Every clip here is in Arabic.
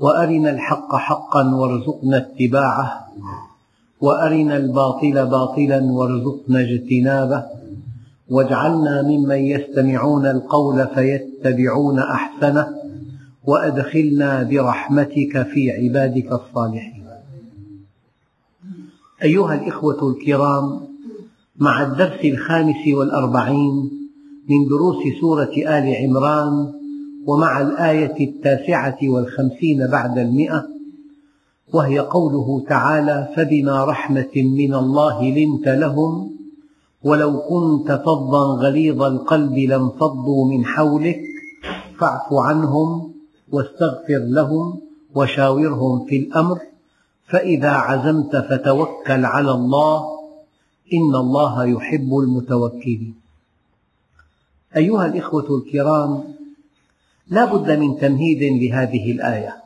وأرنا الحق حقا وارزقنا اتباعه وأرنا الباطل باطلا وارزقنا اجتنابه واجعلنا ممن يستمعون القول فيتبعون أحسنه وأدخلنا برحمتك في عبادك الصالحين. أيها الإخوة الكرام مع الدرس الخامس والأربعين من دروس سورة آل عمران ومع الآية التاسعة والخمسين بعد المئة وهي قوله تعالى فبما رحمة من الله لنت لهم ولو كنت فظا غليظ القلب لانفضوا من حولك فاعف عنهم واستغفر لهم وشاورهم في الأمر فإذا عزمت فتوكل على الله إن الله يحب المتوكلين. أيها الإخوة الكرام لا بد من تمهيد لهذه الآية.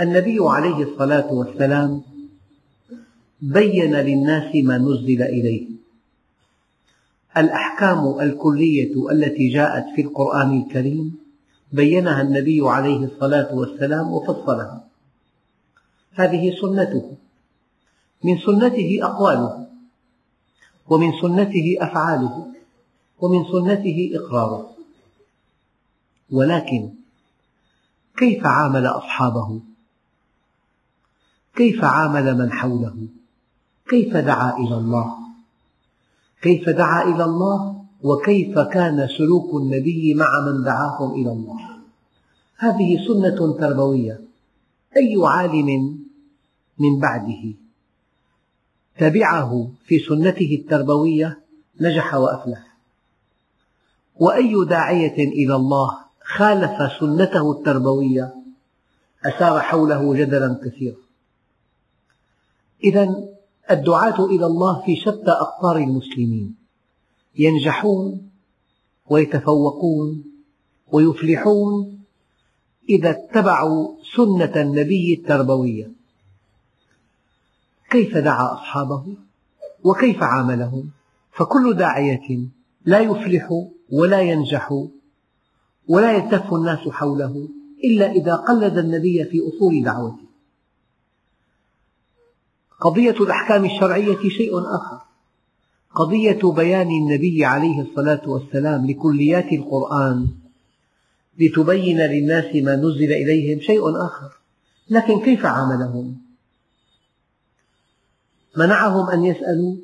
النبي عليه الصلاة والسلام بين للناس ما نزل إليه. الأحكام الكلية التي جاءت في القرآن الكريم بينها النبي عليه الصلاة والسلام وفصلها. هذه سنته. من سنته أقواله ومن سنته أفعاله ومن سنته إقراره. ولكن كيف عامل أصحابه؟ كيف عامل من حوله؟ كيف دعا إلى الله؟ كيف دعا إلى الله؟ وكيف كان سلوك النبي مع من دعاهم إلى الله؟ هذه سنة تربوية. أي عالم من بعده؟ تبعه في سنته التربوية نجح وأفلح. وأي داعية إلى الله؟ خالف سنته التربوية أثار حوله جدلا كثيرا. إذا الدعاة إلى الله في شتى أقطار المسلمين. ينجحون ويتفوقون ويفلحون إذا اتبعوا سنة النبي التربوية. كيف دعا أصحابه؟ وكيف عاملهم؟ فكل داعية لا يفلح ولا ينجح ولا يلتف الناس حوله إلا إذا قلد النبي في أصول دعوته. قضية الأحكام الشرعية شيء آخر. قضية بيان النبي عليه الصلاة والسلام لكليات القرآن لتبين للناس ما نزل إليهم شيء آخر. لكن كيف عاملهم؟ منعهم أن يسألوا؟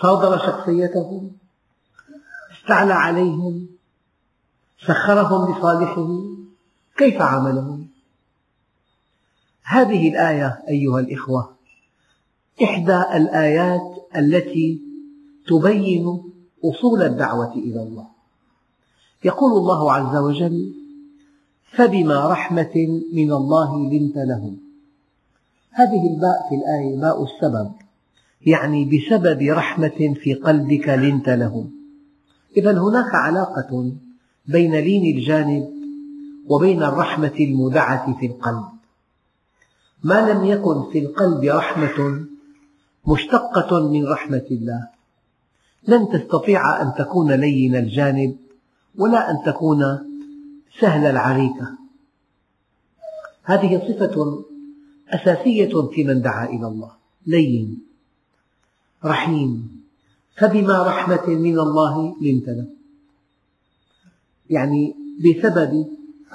صادر شخصيتهم؟ استعلى عليهم؟ سخرهم لصالحه كيف عاملهم هذه الآية أيها الإخوة إحدى الآيات التي تبين أصول الدعوة إلى الله. يقول الله عز وجل فبما رحمة من الله لنت لهم. هذه الباء في الآية باء السبب يعني بسبب رحمة في قلبك لنت لهم. إذا هناك علاقة بين لين الجانب وبين الرحمة المودعة في القلب. ما لم يكن في القلب رحمة مشتقة من رحمة الله. لن تستطيع أن تكون لين الجانب ولا أن تكون سهل العريكة. هذه صفة أساسية في من دعا إلى الله. لين رحيم فبما رحمة من الله لنت له يعني بسبب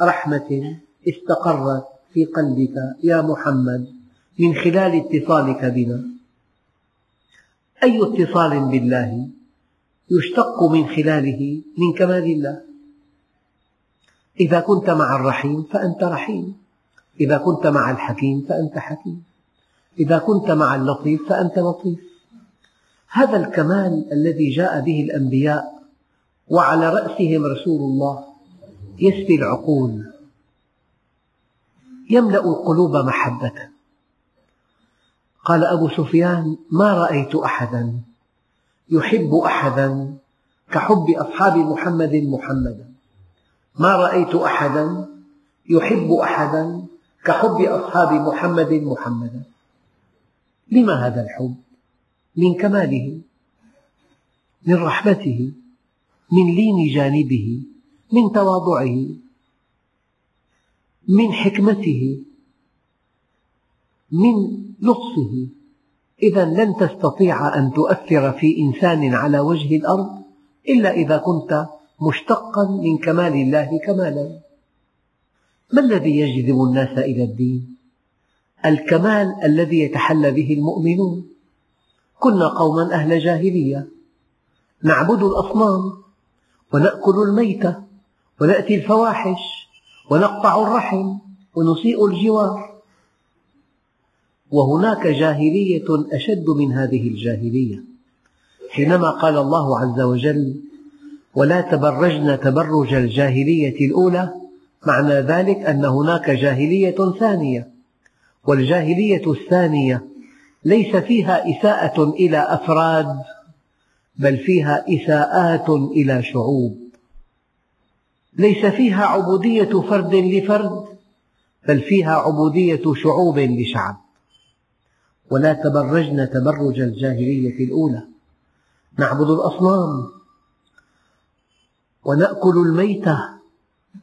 رحمة استقرت في قلبك يا محمد من خلال اتصالك بنا. أي اتصال بالله يشتق من خلاله من كمال الله. إذا كنت مع الرحيم فأنت رحيم. إذا كنت مع الحكيم فأنت حكيم. إذا كنت مع اللطيف فأنت لطيف. هذا الكمال الذي جاء به الأنبياء وعلى رأسهم رسول الله يسفي العقول يملأ القلوب محبة. قال أبو سفيان ما رأيت أحدا يحب أحدا كحب أصحاب محمد محمدا ما رأيت أحدا يحب أحدا كحب أصحاب محمد محمدا لما هذا الحب؟ من كماله من رحمته من لين جانبه من تواضعه من حكمته من لطفه. إذا لن تستطيع أن تؤثر في إنسان على وجه الأرض إلا إذا كنت مشتقا من كمال الله كمالا. ما الذي يجذب الناس إلى الدين؟ الكمال الذي يتحلى به المؤمنون. كنا قوما أهل جاهلية. نعبد الأصنام. ونأكل الميتة ونأتي الفواحش ونقطع الرحم ونسيء الجوار. وهناك جاهلية أشد من هذه الجاهلية. حينما قال الله عز وجل ولا تبرجن تبرج الجاهلية الأولى معنى ذلك أن هناك جاهلية ثانية. والجاهلية الثانية ليس فيها إساءة إلى أفراد بل فيها إساءات إلى شعوب. ليس فيها عبودية فرد لفرد بل فيها عبودية شعوب لشعب. ولا تبرجن تبرج الجاهلية الأولى. نعبد الأصنام ونأكل الميتة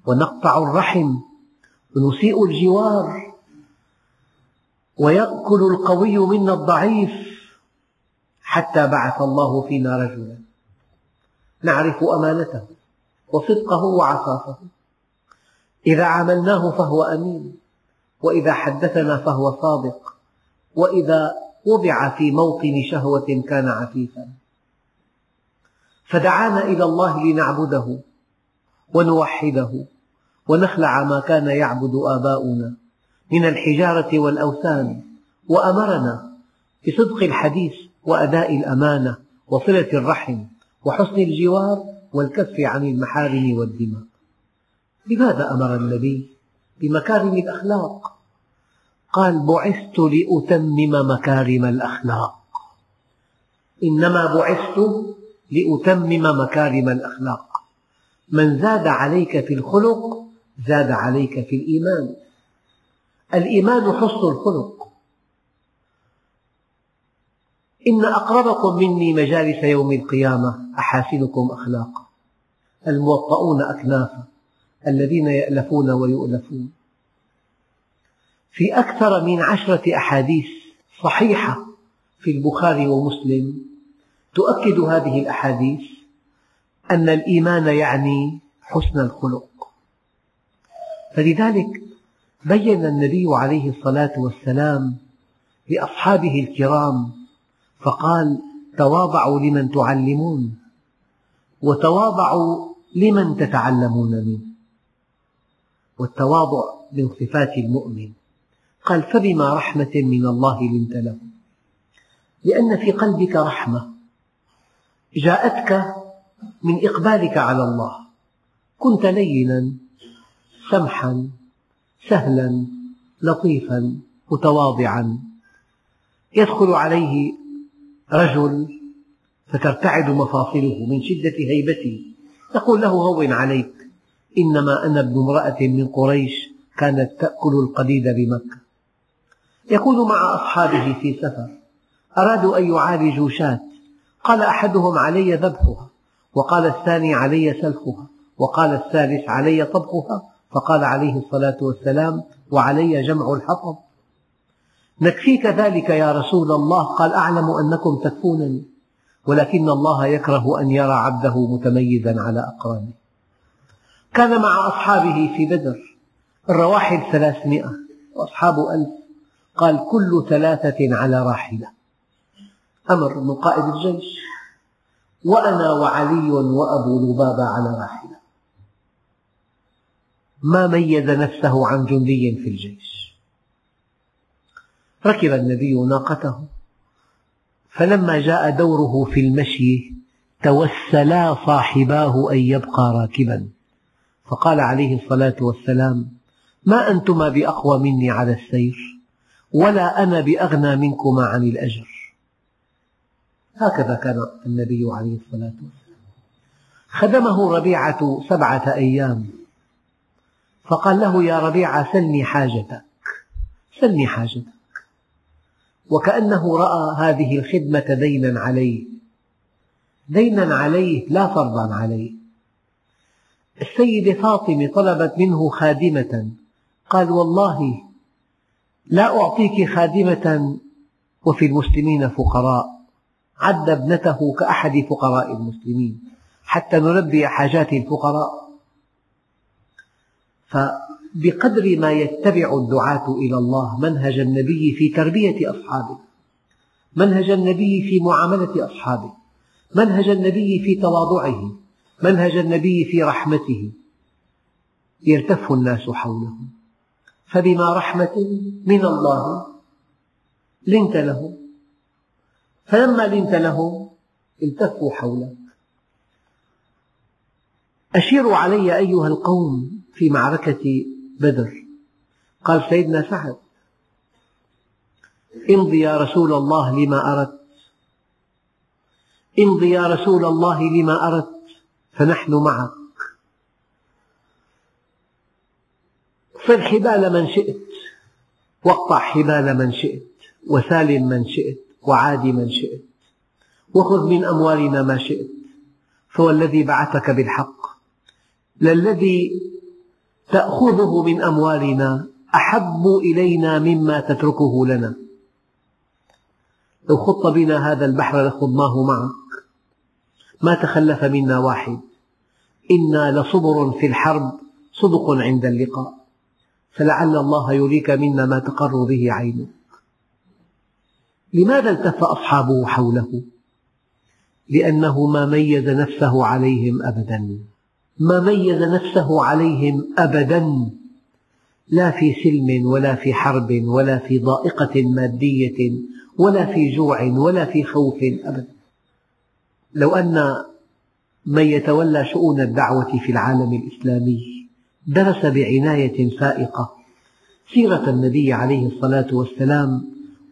ونقطع الرحم ونسيء الجوار. ويأكل القوي منا الضعيف حتى بعث الله فينا رجلا. نعرف أمانته وصدقه وعفافه إذا عاملناه فهو أمين وإذا حدثنا فهو صادق وإذا وضع في موطن شهوة كان عفيفا. فدعانا إلى الله لنعبده ونوحده ونخلع ما كان يعبد آباؤنا من الحجارة والأوثان وأمرنا بصدق الحديث وأداء الأمانة وصلة الرحم وحسن الجوار والكف عن المحارم والدماء. لماذا أمر النبي بمكارم الأخلاق؟ قال بعثت لأتمم مكارم الأخلاق. إنما بعثت لأتمم مكارم الأخلاق. من زاد عليك في الخلق زاد عليك في الإيمان. الإيمان حسن الخلق. إن أقربكم مني مجالس يوم القيامة أحاسنكم أخلاقا. الموطؤون أكنافا الذين يألفون ويؤلفون. في أكثر من عشرة أحاديث صحيحة في البخاري ومسلم تؤكد هذه الأحاديث أن الإيمان يعني حسن الخلق. فلذلك بين النبي عليه الصلاة والسلام لأصحابه الكرام فقال تواضعوا لمن تعلمون وتواضعوا لمن تتعلمون منه. والتواضع من صفات المؤمن. قال فبما رحمة من الله لنت له. لأن في قلبك رحمة. جاءتك من إقبالك على الله. كنت لينا سمحا سهلا لطيفا متواضعا. يدخل عليه رجل فترتعد مفاصله من شدة هيبته يقول له هون عليك إنما أنا ابن امرأة من قريش كانت تأكل القديد بمكة. يكون مع أصحابه في سفر أرادوا أن يعالجوا شاة. قال أحدهم علي ذبحها وقال الثاني علي سلخها وقال الثالث علي طبخها فقال عليه الصلاة والسلام وعلي جمع الحطب. نكفيك ذلك يا رسول الله. قال أعلم أنكم تكفونني ولكن الله يكره أن يرى عبده متميزا على أقرانه. كان مع أصحابه في بدر الرواحل ثلاثمائة وأصحاب ألف. قال كل ثلاثة على راحلة. أمر من قائد الجيش. وأنا وعلي وأبو لبابة على راحلة. ما ميز نفسه عن جندي في الجيش. ركب النبي ناقته. فلما جاء دوره في المشي توسلا صاحباه أن يبقى راكبا. فقال عليه الصلاة والسلام ما أنتما بأقوى مني على السير ولا أنا بأغنى منكما عن الأجر. هكذا كان النبي عليه الصلاة والسلام. خدمه ربيعة سبعة أيام. فقال له يا ربيعة سلني حاجتك. سلني حاجتك. وكأنه رأى هذه الخدمة دينا عليه. دينا عليه لا فرضا عليه. السيدة فاطمة طلبت منه خادمة. قال والله لا أعطيك خادمة وفي المسلمين فقراء. عد ابنته كأحد فقراء المسلمين حتى نلبي حاجات الفقراء. فبقدر ما يتبع الدعاة إلى الله منهج النبي في تربية أصحابه منهج النبي في معاملة أصحابه منهج النبي في تواضعه منهج النبي في رحمته. يلتف الناس حوله فبما رحمة من الله لنت له فلما لنت له التفوا حولك. أشيروا علي أيها القوم في معركة بدر. قال سيدنا سعد امض يا رسول الله لما أردت. امض يا رسول الله لما أردت فنحن معك. صل حبال من شئت واقطع حبال من شئت وسالم من شئت وعاد من شئت وخذ من أموالنا ما شئت فوالذي بعثك بالحق. للذي تأخذه من أموالنا أحب إلينا مما تتركه لنا. لو خط بنا هذا البحر لخضناه معك. ما تخلف منا واحد. إنا لصبر في الحرب صدق عند اللقاء. فلعل الله يريك منا ما تقر به عينك. لماذا التف أصحابه حوله؟ لأنه ما ميز نفسه عليهم أبدا. ما ميز نفسه عليهم أبدا لا في سلم ولا في حرب ولا في ضائقة مادية ولا في جوع ولا في خوف أبدا. لو أن من يتولى شؤون الدعوة في العالم الإسلامي درس بعناية فائقة سيرة النبي عليه الصلاة والسلام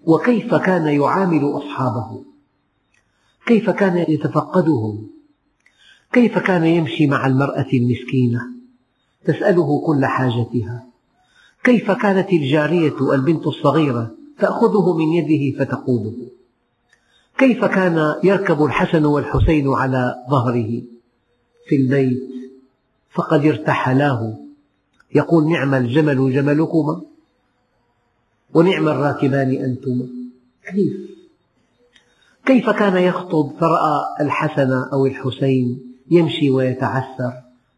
وكيف كان يعامل أصحابه كيف كان يتفقدهم كيف كان يمشي مع المرأة المسكينة؟ تسأله كل حاجتها. كيف كانت الجارية البنت الصغيرة تأخذه من يده فتقوده كيف كان يركب الحسن والحسين على ظهره؟ في البيت. فقد ارتحلاه. يقول نعم الجمل جملكما. ونعم الراكبان أنتما. كيف كيف كان يخطب فرأى الحسن أو الحسين؟ يمشي ويتعثر.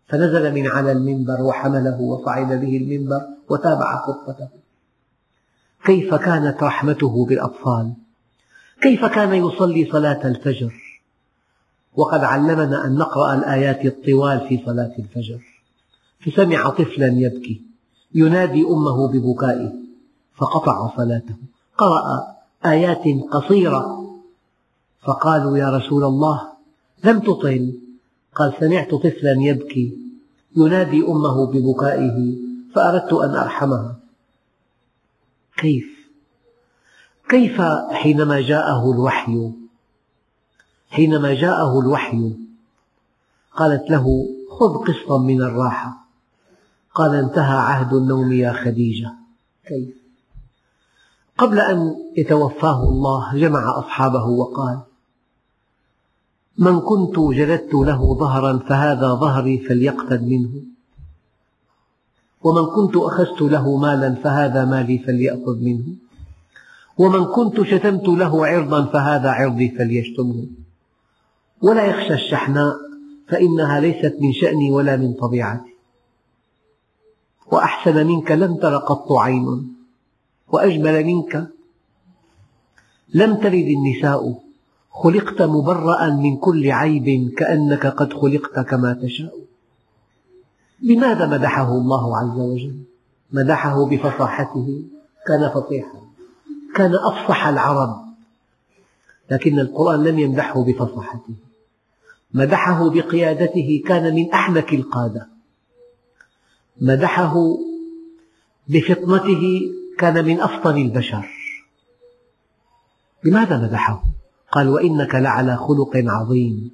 فنزل من على المنبر وحمله وصعد به المنبر وتابع خطته. كيف كانت رحمته بالأطفال؟ كيف كان يصلي صلاة الفجر؟ وقد علمنا أن نقرأ الآيات الطوال في صلاة الفجر. فسمع طفلا يبكي ينادي أمه ببكائه فقطع صلاته قرأ آيات قصيرة. فقالوا يا رسول الله لم تطل قال سمعت طفلا يبكي ينادي أمه ببكائه فأردت أن أرحمها كيف؟ كيف حينما جاءه الوحي؟ حينما جاءه الوحي قالت له خذ قسطا من الراحة. قال انتهى عهد النوم يا خديجة. كيف؟ قبل أن يتوفاه الله جمع أصحابه وقال من كنت جلدت له ظهرا فهذا ظهري فليقتد منه. ومن كنت أخذت له مالا فهذا مالي فليأخذ منه. ومن كنت شتمت له عرضا فهذا عرضي فليشتمه. ولا يخشى الشحناء فإنها ليست من شأني ولا من طبيعتي. وأحسن منك لم تر قط عين وأجمل منك لم تلد النساء. خلقت مبرأ من كل عيب كأنك قد خلقت كما تشاء. لماذا مدحه الله عز وجل؟ مدحه بفصاحته. كان فصيحا. كان أفصح العرب. لكن القرآن لم يمدحه بفصاحته. مدحه بقيادته كان من أحنك القادة. مدحه بفطنته كان من أفطن البشر. لماذا مدحه؟ قال وإنك لعلى خلق عظيم.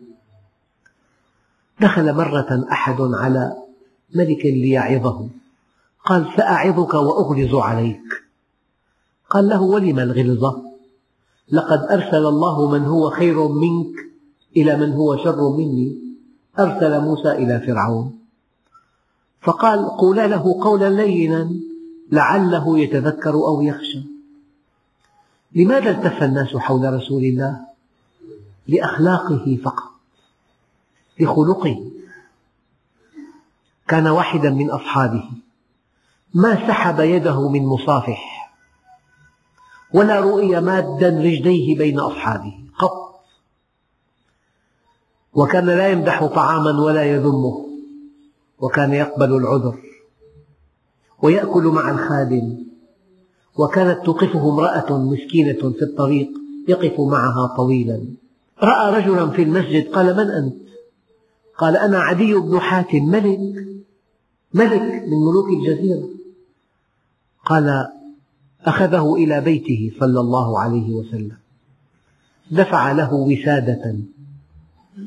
دخل مرة أحد على ملك ليعظه. قال سأعظك وأغلظ عليك. قال له ولم الغلظة لقد أرسل الله من هو خير منك إلى من هو شر مني. أرسل موسى إلى فرعون. فقال قولا له قولا لينا لعله يتذكر أو يخشى. لماذا التف الناس حول رسول الله؟ لأخلاقه فقط. لخلقه. كان واحدا من أصحابه. ما سحب يده من مصافح. ولا رؤي مادا رجليه بين أصحابه. قط. وكان لا يمدح طعاما ولا يذمه. وكان يقبل العذر. ويأكل مع الخادم. وكانت توقفه امرأة مسكينة في الطريق يقف معها طويلا. رأى رجلا في المسجد قال من أنت؟ قال أنا عدي بن حاتم ملك ملك من ملوك الجزيرة. قال أخذه إلى بيته صلى الله عليه وسلم. دفع له وسادة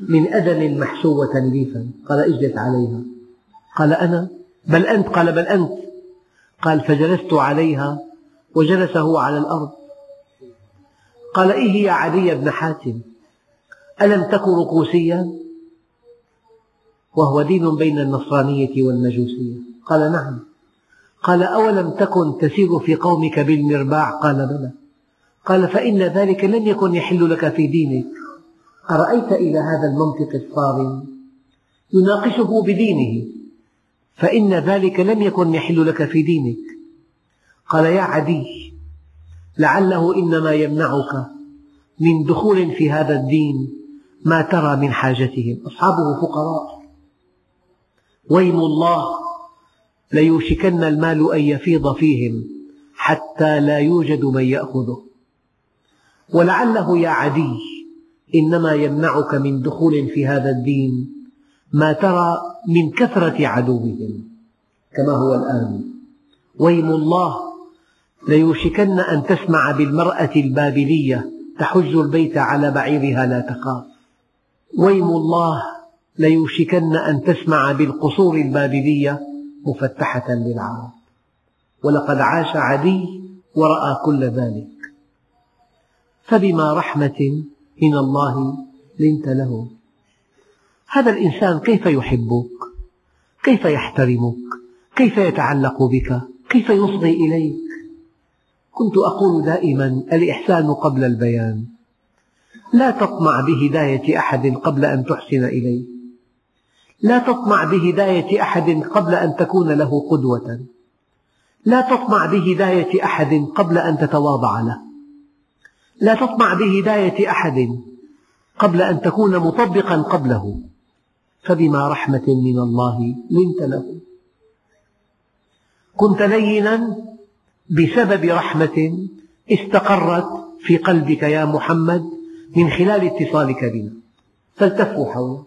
من أدم محشوة ليفا. قال اجلس عليها. قال أنا؟ بل أنت؟ قال بل أنت. قال فجلست عليها وجلس هو على الأرض. قال إيه يا عدي بن حاتم؟ ألم تكن ركوسيا؟ وهو دين بين النصرانية والمجوسية. قال نعم. قال أولم تكن تسير في قومك بالمرباع؟ قال بلى. قال فإن ذلك لم يكن يحل لك في دينك. أرأيت إلى هذا المنطق الصارم؟ يناقشه بدينه. فإن ذلك لم يكن يحل لك في دينك. قال يا عدي لعله إنما يمنعك من دخول في هذا الدين ما ترى من حاجتهم. أصحابه فقراء. ويم الله ليوشكن المال أن يفيض فيهم حتى لا يوجد من يأخذه. ولعله يا عدي إنما يمنعك من دخول في هذا الدين ما ترى من كثرة عدوهم. كما هو الآن. ويم الله ليوشكن أن تسمع بالمرأة البابلية تحج البيت على بعيرها لا تخاف. ويم الله ليوشكن أن تسمع بالقصور البابلية مفتحة للعرب. ولقد عاش عدي ورأى كل ذلك. فبما رحمة من الله لنت له. هذا الإنسان كيف يحبك؟ كيف يحترمك؟ كيف يتعلق بك؟ كيف يصغي إليك؟ كنت أقول دائما الإحسان قبل البيان. لا تطمع بهداية أحد قبل أن تحسن إليه. لا تطمع بهداية أحد قبل أن تكون له قدوة. لا تطمع بهداية أحد قبل أن تتواضع له. لا تطمع بهداية أحد قبل أن تكون مطبقا قبله. فبما رحمة من الله لنت له. كنت لينا بسبب رحمة استقرت في قلبك يا محمد من خلال اتصالك بنا. فالتفوا حولك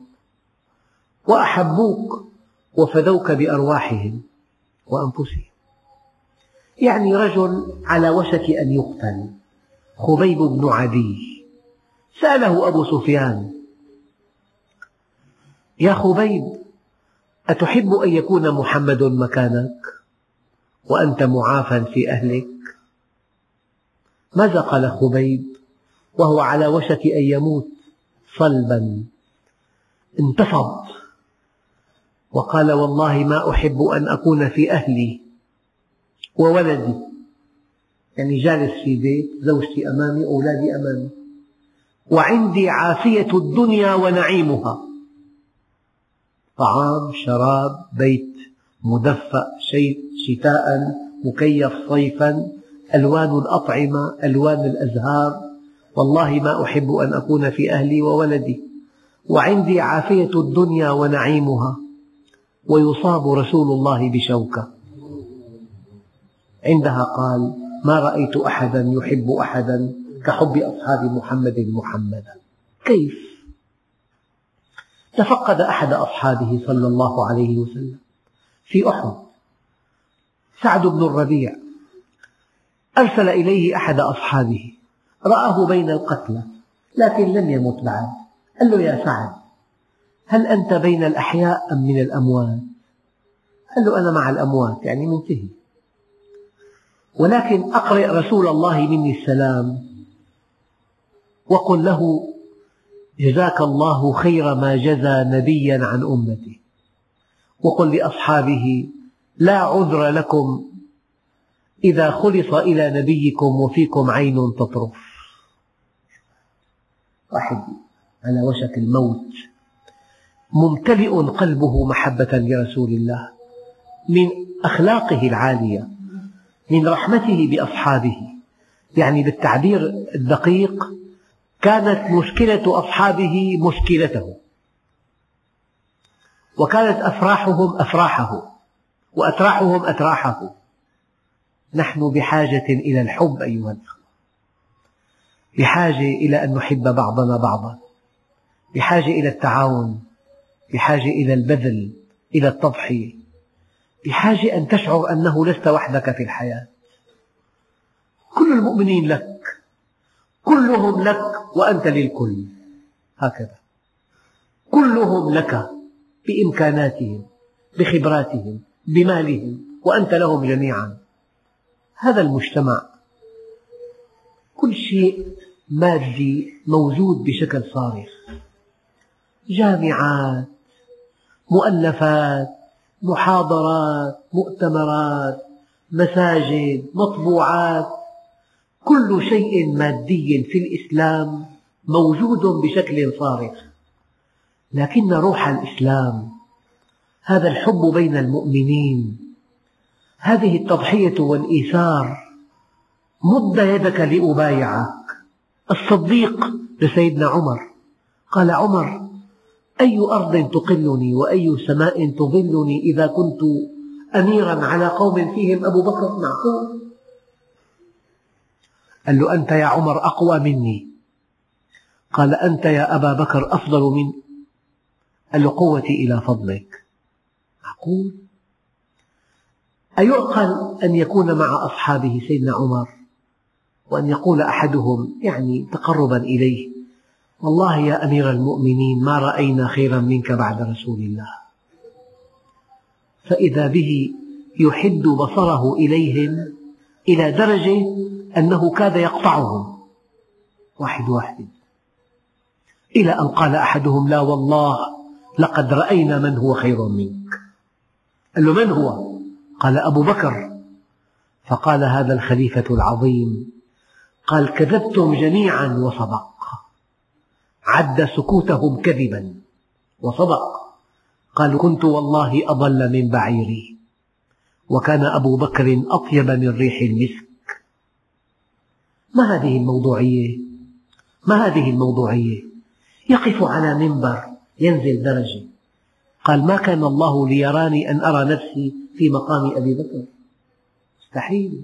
وأحبوك وفدوك بأرواحهم وأنفسهم. يعني رجل على وشك أن يقتل. خبيب بن عدي. سأله أبو سفيان. يا خبيب أتحب أن يكون محمد مكانك؟ وأنت معافى في أهلك. ماذا قال خبيب؟ وهو على وشك أن يموت صلبا. انتفض وقال والله ما أحب أن أكون في أهلي وولدي. يعني جالس في بيت زوجتي أمامي أولادي أمامي. وعندي عافية الدنيا ونعيمها. طعام شراب بيت. مدفأ شتاء مكيف صيفا ألوان الأطعمة ألوان الأزهار. والله ما أحب أن أكون في أهلي وولدي. وعندي عافية الدنيا ونعيمها. ويصاب رسول الله بشوكة. عندها قال ما رأيت أحدا يحب أحدا كحب أصحاب محمد محمدا. كيف؟ تفقد أحد أصحابه صلى الله عليه وسلم. في أحد. سعد بن الربيع أرسل إليه أحد أصحابه رآه بين القتلى لكن لم يمت بعد. قال له يا سعد هل أنت بين الأحياء أم من الأموات؟ قال له أنا مع الأموات يعني منتهي ولكن أقرئ رسول الله مني السلام وقل له جزاك الله خير ما جزى نبيا عن أمته وقل لأصحابه لا عذر لكم إذا خلص إلى نبيكم وفيكم عين تطرف. واحد على وشك الموت. ممتلئ قلبه محبة لرسول الله. من أخلاقه العالية. من رحمته بأصحابه. يعني بالتعبير الدقيق كانت مشكلة أصحابه مشكلته. وكانت أفراحهم أفراحه وأتراحهم أتراحه. نحن بحاجة إلى الحب أيها الأخوة. بحاجة إلى أن نحب بعضنا بعضا. بحاجة إلى التعاون. بحاجة إلى البذل إلى التضحية. بحاجة أن تشعر أنه لست وحدك في الحياة. كل المؤمنين لك. كلهم لك وأنت للكل. هكذا. كلهم لك. بإمكاناتهم بخبراتهم بمالهم وأنت لهم جميعا. هذا المجتمع كل شيء مادي موجود بشكل صارخ. جامعات مؤلفات محاضرات مؤتمرات مساجد مطبوعات كل شيء مادي في الإسلام موجود بشكل صارخ. لكن روح الإسلام هذا الحب بين المؤمنين هذه التضحية والإيثار مد يدك لأبايعك. الصديق لسيدنا عمر قال عمر أي أرض تقلني وأي سماء تظلني إذا كنت أميرا على قوم فيهم أبو بكر معقول؟ قال له أنت يا عمر أقوى مني. قال أنت يا أبا بكر أفضل مني. قال له قوتي إلى فضلك. معقول أيعقل أن يكون مع أصحابه سيدنا عمر وأن يقول أحدهم يعني تقربا إليه والله يا أمير المؤمنين ما رأينا خيرا منك بعد رسول الله. فإذا به يحد بصره إليهم إلى درجة أنه كاد يقطعهم. واحد واحد. إلى أن قال أحدهم لا والله لقد رأينا من هو خير منك. قال له من هو؟ قال أبو بكر. فقال هذا الخليفة العظيم. قال كذبتم جميعا وصدق. عد سكوتهم كذبا وصدق. قال كنت والله أضل من بعيري. وكان أبو بكر أطيب من ريح المسك. ما هذه الموضوعية؟ ما هذه الموضوعية؟ يقف على منبر. ينزل درجة قال ما كان الله ليراني أن أرى نفسي في مقام أبي بكر. مستحيل.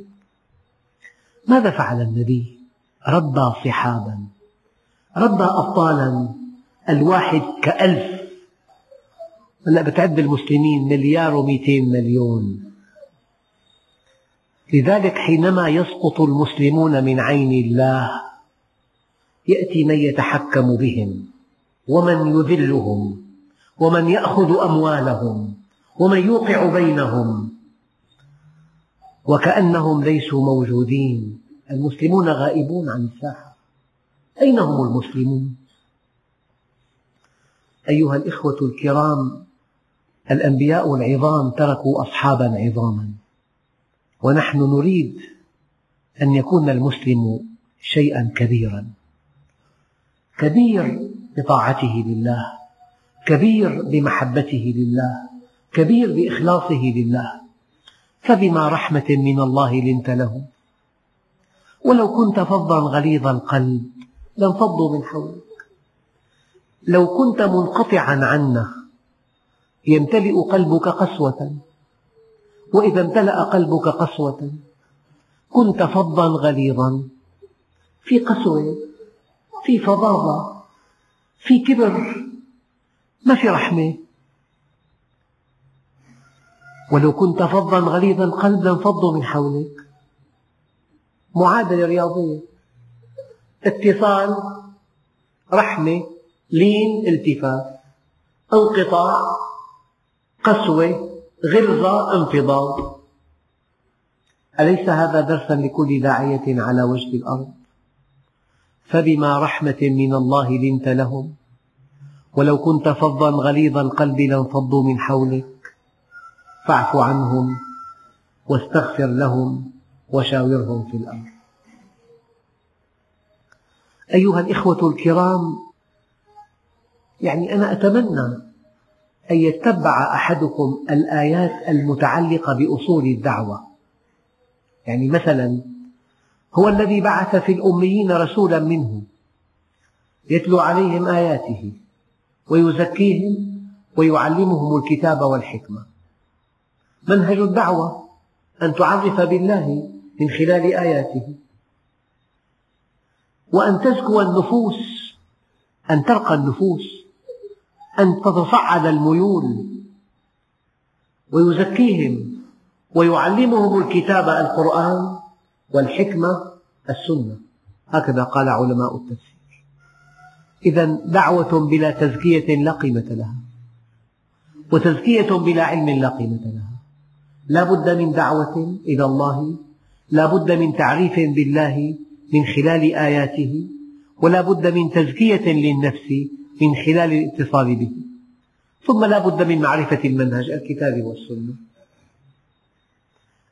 ماذا فعل النبي؟ ربى صحابا. ربى أبطالا. الواحد كألف. هلا بتعد المسلمين مليار ومئتين مليون. لذلك حينما يسقط المسلمون من عين الله يأتي من يتحكم بهم. ومن يذلهم ومن يأخذ أموالهم ومن يوقع بينهم. وكأنهم ليسوا موجودين. المسلمون غائبون عن الساحة. أين هم المسلمون؟ أيها الإخوة الكرام الأنبياء العظام تركوا أصحابا عظاما. ونحن نريد أن يكون المسلم شيئا كبيرا. كبير بطاعته لله كبير بمحبته لله كبير بإخلاصه لله. فبما رحمة من الله لنت له ولو كنت فظا غليظ القلب لانفضوا من حولك. لو كنت منقطعا عنا يمتلئ قلبك قسوة. وإذا امتلأ قلبك قسوة كنت فظا غليظا في قسوة في فظاظة. في كبر ما في رحمة. ولو كنت فظا غليظ القلب لانفضوا من حولك. معادلة رياضية اتصال رحمة لين التفاف. انقطاع قسوة غلظة انفضاض. أليس هذا درسا لكل داعية على وجه الأرض؟ فبما رحمة من الله لنت لهم. ولو كنت فظا غليظ القلب لانفضوا من حولك. فاعف عنهم واستغفر لهم وشاورهم في الأمر. أيها الإخوة الكرام يعني أنا أتمنى أن يتبع أحدكم الآيات المتعلقة بأصول الدعوة. يعني مثلا هو الذي بعث في الأميين رسولا منهم يتلو عليهم آياته ويزكيهم ويعلمهم الكتاب والحكمة. منهج الدعوة أن تعرف بالله من خلال آياته وأن تزكو النفوس أن ترقى النفوس أن تتصعد الميول ويزكيهم ويعلمهم الكتاب القرآن والحكمة السنة. هكذا قال علماء التفسير. إذا دعوة بلا تزكية لا قيمة لها. وتزكية بلا علم لا قيمة لها. لا بد من دعوة إلى الله. لا بد من تعريف بالله من خلال آياته. ولا بد من تزكية للنفس من خلال الاتصال به. ثم لا بد من معرفة المنهج الكتاب والسنة.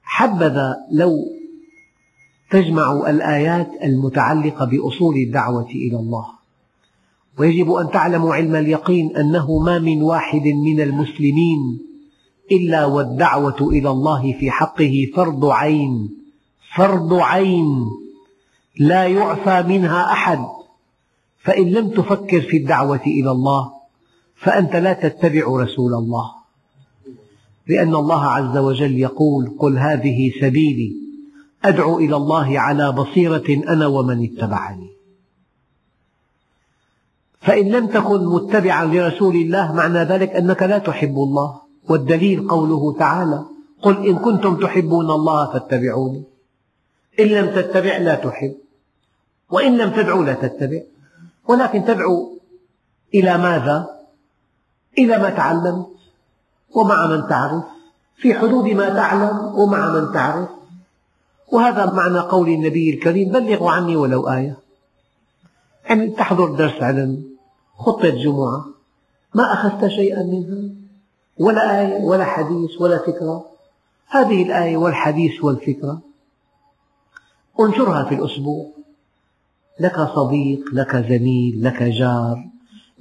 حبذا لو تجمع الآيات المتعلقة بأصول الدعوة إلى الله. ويجب أن تعلموا علم اليقين أنه ما من واحد من المسلمين إلا والدعوة إلى الله في حقه فرض عين فرض عين لا يعفى منها أحد. فإن لم تفكر في الدعوة إلى الله فأنت لا تتبع رسول الله. لأن الله عز وجل يقول قل هذه سبيلي. أدعو إلى الله على بصيرة أنا ومن اتبعني. فإن لم تكن متبعا لرسول الله معنى ذلك أنك لا تحب الله. والدليل قوله تعالى قل إن كنتم تحبون الله فاتبعوني. إن لم تتبع لا تحب وإن لم تدعو لا تتبع. ولكن تدعو إلى ماذا؟ إلى ما تعلمت ومع من تعرف. في حدود ما تعلم ومع من تعرف. وهذا معنى قول النبي الكريم بلغوا عني ولو آية. يعني تحضر درس علم خطة جمعة ما أخذت شيئا منها ولا آية ولا حديث ولا فكرة. هذه الآية والحديث والفكرة. انشرها في الأسبوع. لك صديق لك زميل لك جار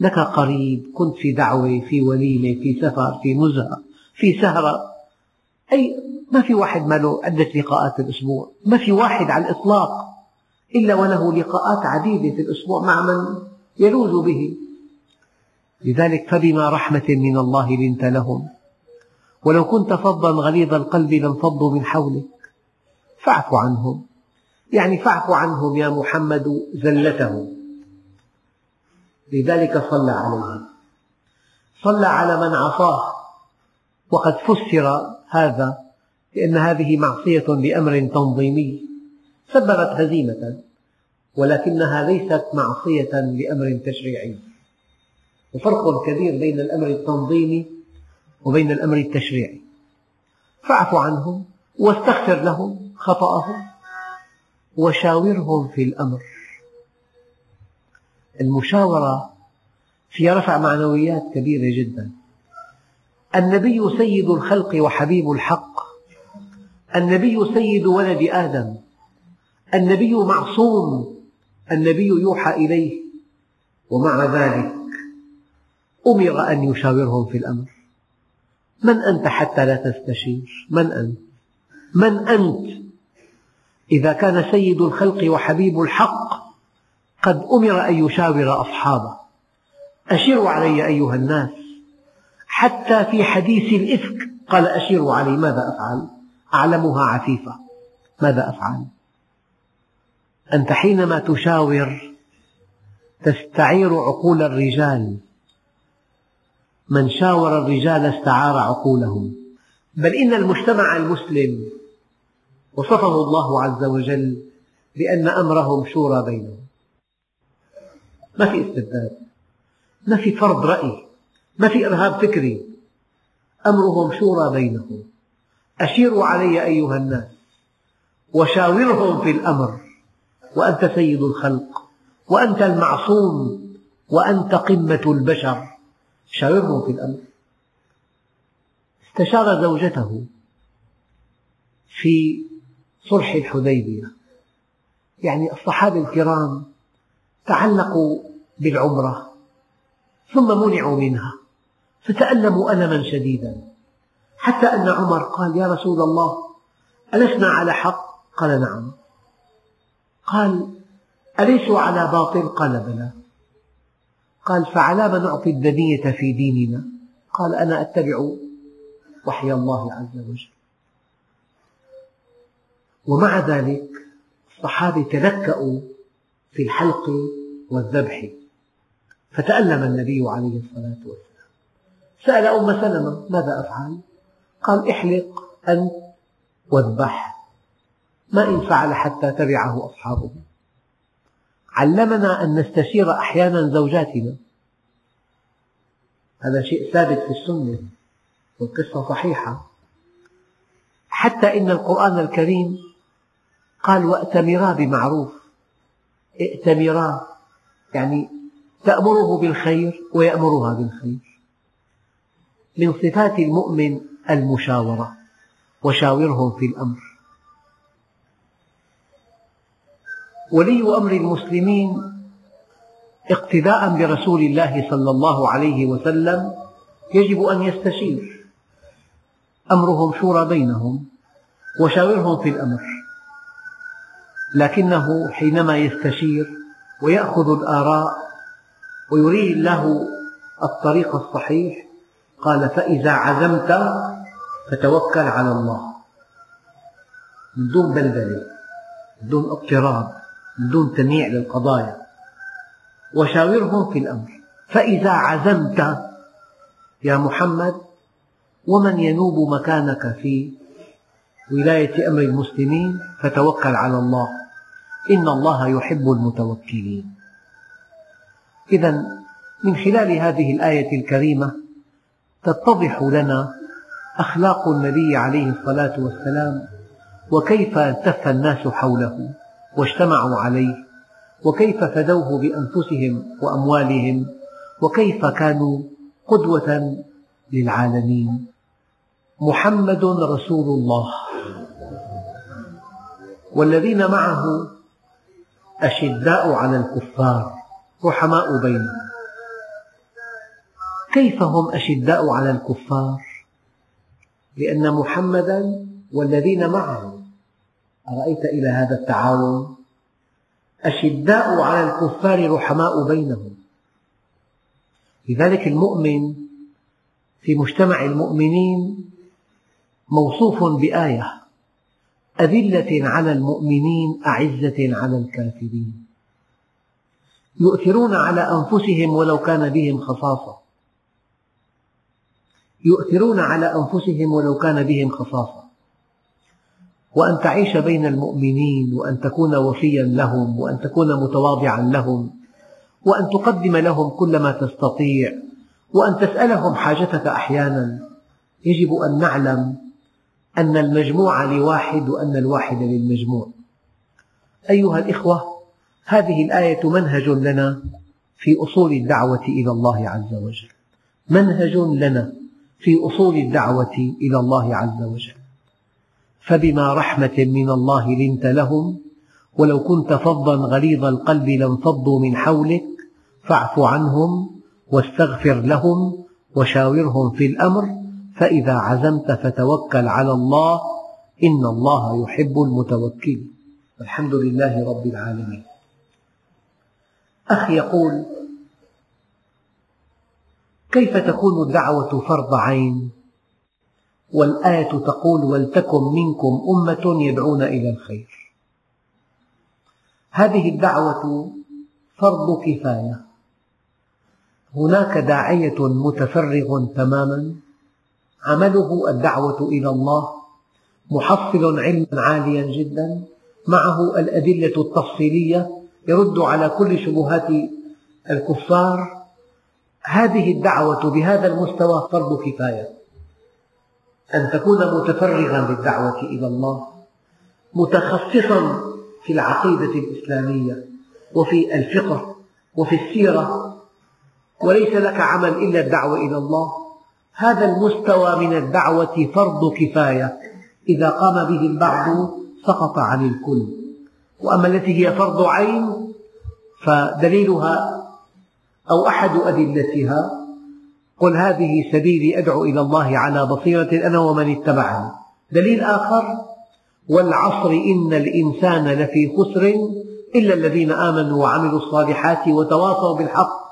لك قريب كنت في دعوة في وليمة في سفر في نزهة في سهرة. أي ما في واحد ما له عدة لقاءات في الأسبوع ما في واحد على الإطلاق إلا وله لقاءات عديدة في الأسبوع مع من يلوذ به. لذلك فبما رحمة من الله لنت لهم. ولو كنت فظا غليظ القلب لانفضوا من حولك. فاعف عنهم. يعني فاعف عنهم يا محمد زلتهم لذلك صلى عليه. صلى على من عصاه. وقد فسر هذا. بأن هذه معصية بأمر تنظيمي. سببت هزيمة ولكنها ليست معصية بأمر تشريعي. وفرق كبير بين الأمر التنظيمي وبين الأمر التشريعي. فاعف عنهم واستغفر لهم خطأهم وشاورهم في الأمر. المشاورة فيها رفع معنويات كبيرة جدا. النبي سيد الخلق وحبيب الحق النبي سيد ولد آدم. النبي معصوم. النبي يوحى إليه. ومع ذلك أمر أن يشاورهم في الأمر. من أنت حتى لا تستشير؟ من أنت؟ من أنت؟ إذا كان سيد الخلق وحبيب الحق قد أمر أن يشاور أصحابه. أشيروا علي أيها الناس. حتى في حديث الإفك قال أشيروا علي ماذا أفعل؟ أعلمها عفيفة. ماذا أفعل؟ أنت حينما تشاور تستعير عقول الرجال. من شاور الرجال استعار عقولهم. بل إن المجتمع المسلم وصفه الله عز وجل بأن أمرهم شورى بينهم. ما في استبداد. ما في فرض رأي. ما في إرهاب فكري. أمرهم شورى بينهم. أشيروا علي أيها الناس وشاورهم في الأمر وأنت سيد الخلق وأنت المعصوم وأنت قمة البشر. شاورهم في الأمر. استشار زوجته في صلح الحديبية. يعني الصحابة الكرام تعلقوا بالعمرة ثم منعوا منها فتألموا ألما شديدا. حتى أن عمر قال يا رسول الله ألسنا على حق؟ قال نعم قال أليسوا على باطل؟ قال بلى قال فعلام نعطي الدنية في ديننا؟ قال أنا أتبع وحي الله عز وجل ومع ذلك الصحابة تلكأوا في الحلق والذبح فتألم النبي عليه الصلاة والسلام سأل أم سلمة ماذا أفعل؟ قال احلق أنت واذبح. ما إن فعل حتى تبعه أصحابه. علمنا أن نستشير أحيانا زوجاتنا. هذا شيء ثابت في السنة والقصة صحيحة. حتى إن القرآن الكريم قال وأتمرا بمعروف. ائتمرا يعني تأمره بالخير ويأمرها بالخير. من صفات المؤمن المشاورة وشاورهم في الأمر. ولي أمر المسلمين اقتداء برسول الله صلى الله عليه وسلم يجب أن يستشير. أمرهم شورى بينهم وشاورهم في الأمر. لكنه حينما يستشير ويأخذ الآراء ويريه الله الطريق الصحيح قال فإذا عزمت فتوكل على الله. من دون بلبلة من دون اضطراب من دون تنيع للقضايا. وشاورهم في الأمر. فإذا عزمت يا محمد ومن ينوب مكانك في ولاية أمر المسلمين فتوكل على الله. إن الله يحب المتوكلين. إذا من خلال هذه الآية الكريمة تتضح لنا أخلاق النبي عليه الصلاة والسلام وكيف التف الناس حوله واجتمعوا عليه وكيف فدوه بأنفسهم وأموالهم وكيف كانوا قدوة للعالمين. محمد رسول الله. والذين معه أشداء على الكفار رحماء بينهم. كيف هم أشداء على الكفار؟ لأن محمدا والذين معه. أرأيت إلى هذا التعاون؟ أشداء على الكفار رحماء بينهم. لذلك المؤمن في مجتمع المؤمنين موصوف بآية أذلة على المؤمنين أعزة على الكافرين. يؤثرون على أنفسهم ولو كان بهم خصاصة. يؤثرون على أنفسهم ولو كان بهم خصاصة. وأن تعيش بين المؤمنين وأن تكون وفيا لهم وأن تكون متواضعا لهم وأن تقدم لهم كل ما تستطيع وأن تسألهم حاجتك أحيانا. يجب أن نعلم أن المجموع لواحد وأن الواحد للمجموع. أيها الإخوة هذه الآية منهج لنا في أصول الدعوة إلى الله عز وجل. منهج لنا. في أصول الدعوة إلى الله عز وجل. فبما رحمة من الله لنت لهم ولو كنت فظا غليظ القلب لانفضوا من حولك فاعف عنهم واستغفر لهم وشاورهم في الأمر فإذا عزمت فتوكل على الله إن الله يحب المتوكلين الحمد لله رب العالمين. أخي يقول كيف تكون الدعوة فرض عين؟ والآية تقول ولتكن منكم أمة يدعون إلى الخير. هذه الدعوة فرض كفاية. هناك داعية متفرغ تماما. عمله الدعوة إلى الله محصل علما عاليا جدا. معه الأدلة التفصيلية يرد على كل شبهات الكفار. هذه الدعوة بهذا المستوى فرض كفاية. أن تكون متفرغا للدعوة إلى الله متخصصا في العقيدة الإسلامية وفي الفقه وفي السيرة وليس لك عمل إلا الدعوة إلى الله. هذا المستوى من الدعوة فرض كفاية. إذا قام به البعض سقط عن الكل. وأما التي هي فرض عين فدليلها أو أحد أدلتها؟ قل هذه سبيلي أدعو إلى الله على بصيرة أنا ومن اتبعني دليل آخر والعصر إن الإنسان لفي خسر إلا الذين آمنوا وعملوا الصالحات وتواصوا بالحق.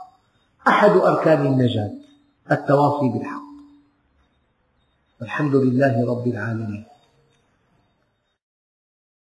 أحد أركان النجاة التواصي بالحق. الحمد لله رب العالمين.